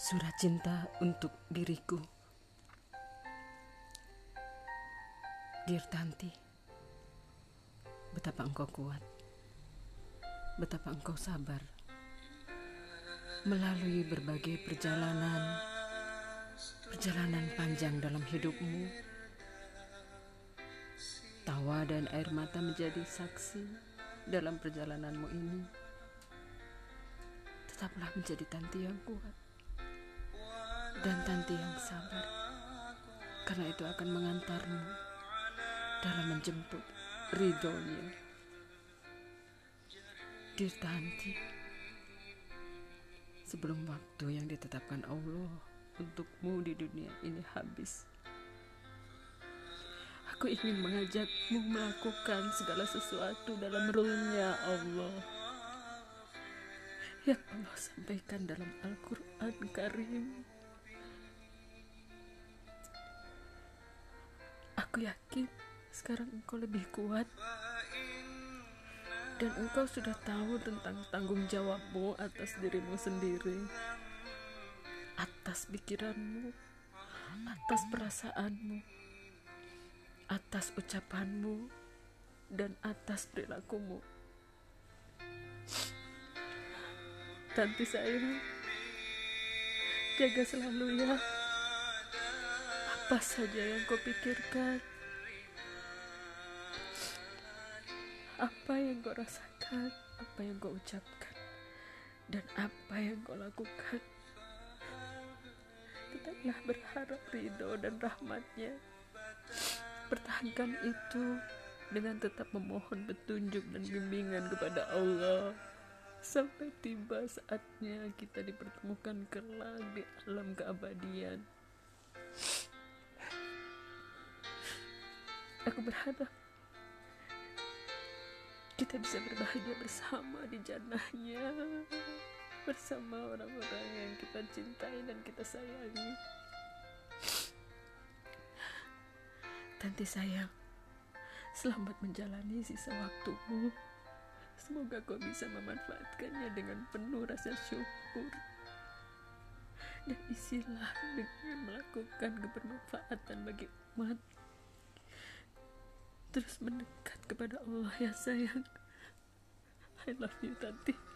Surat cinta untuk diriku. Dear Tanti, betapa engkau kuat, betapa engkau sabar melalui berbagai perjalanan, perjalanan panjang dalam hidupmu. Tawa dan air mata menjadi saksi dalam perjalananmu ini. Tetaplah menjadi Tanti yang kuat dan Tanti yang sabar, karena itu akan mengantarmu dalam menjemput ridhonya. Dear Tanti, sebelum waktu yang ditetapkan Allah untukmu di dunia ini habis, aku ingin mengajakmu melakukan segala sesuatu dalam rulnya Allah. Yang Allah sampaikan dalam Al-Quran Karim. Aku yakin sekarang engkau lebih kuat dan engkau sudah tahu tentang tanggung jawabmu atas dirimu sendiri, atas pikiranmu, atas perasaanmu, atas ucapanmu, dan atas perilakumu. Tanti sayang, jaga selalu ya apa saja yang kau pikirkan, apa yang kau rasakan, apa yang kau ucapkan, dan apa yang kau lakukan. Tetaplah berharap ridho dan rahmatnya. Pertahankan itu dengan tetap memohon petunjuk dan bimbingan kepada Allah sampai tiba saatnya kita dipertemukan kelak di alam keabadian. Aku berharap kita bisa berbahagia bersama di jannahnya bersama orang-orang yang kita cintai dan kita sayangi. Tanti sayang, selamat menjalani sisa waktumu. Semoga kau bisa memanfaatkannya dengan penuh rasa syukur. Dan isilah dengan melakukan kebermanfaatan bagi umat terus mendekat kepada Allah ya sayang. I love you Tanti